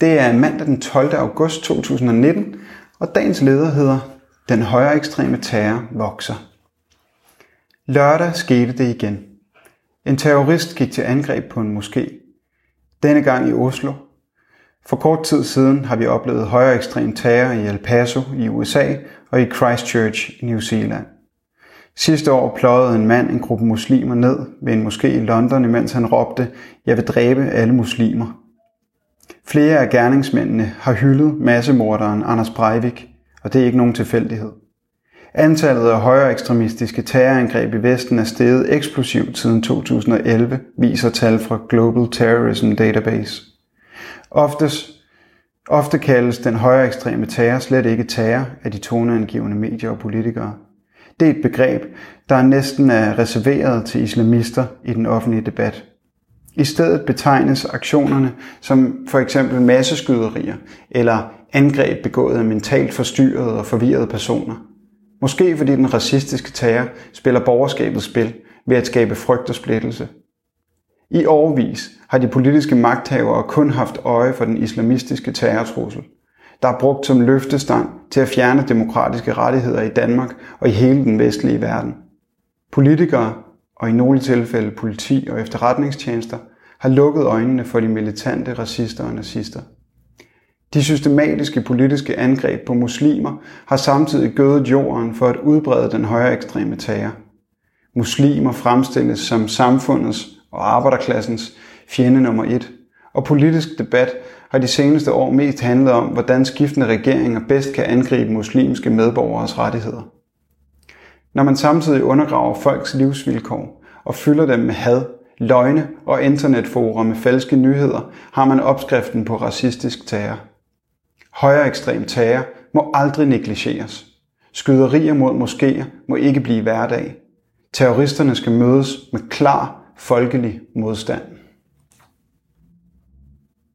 Det er mandag den 12. august 2019, og dagens leder hedder Den højere ekstreme terror vokser. Lørdag skete det igen. En terrorist gik til angreb på en moské. Denne gang i Oslo. For kort tid siden har vi oplevet højere ekstrem terror i El Paso i USA og i Christchurch i New Zealand. Sidste år pløjede en mand en gruppe muslimer ned ved en moské i London, imens han råbte, jeg vil dræbe alle muslimer. Flere af gerningsmændene har hyldet massemorderen Anders Breivik, og det er ikke nogen tilfældighed. Antallet af højere ekstremistiske terrorangreb i Vesten er steget eksplosivt siden 2011, viser tal fra Global Terrorism Database. Oftest, ofte kaldes den højere ekstreme terror slet ikke terror af de toneangivende medier og politikere. Det er et begreb, der næsten er reserveret til islamister i den offentlige debat. I stedet betegnes aktionerne som for eksempel masseskyderier eller angreb begået af mentalt forstyrrede og forvirrede personer. Måske fordi den racistiske terror spiller borgerskabets spil ved at skabe frygt og splittelse. I årvis har de politiske magthavere kun haft øje for den islamistiske terrortrussel, der er brugt som løftestang til at fjerne demokratiske rettigheder i Danmark og i hele den vestlige verden. Politikere og i nogle tilfælde politi og efterretningstjenester har lukket øjnene for de militante racister og nazister. De systematiske politiske angreb på muslimer har samtidig gødet jorden for at udbrede den højere ekstreme terror. Muslimer fremstilles som samfundets og arbejderklassens fjende nummer et, og politisk debat har de seneste år mest handlet om, hvordan skiftende regeringer bedst kan angribe muslimske medborgeres rettigheder. Når man samtidig undergraver folks livsvilkår og fylder dem med had, løgne og internetforer med falske nyheder, har man opskriften på racistisk terror. Højere ekstrem terror må aldrig negligeres. Skyderier mod moskéer må ikke blive hverdag. Terroristerne skal mødes med klar folkelig modstand.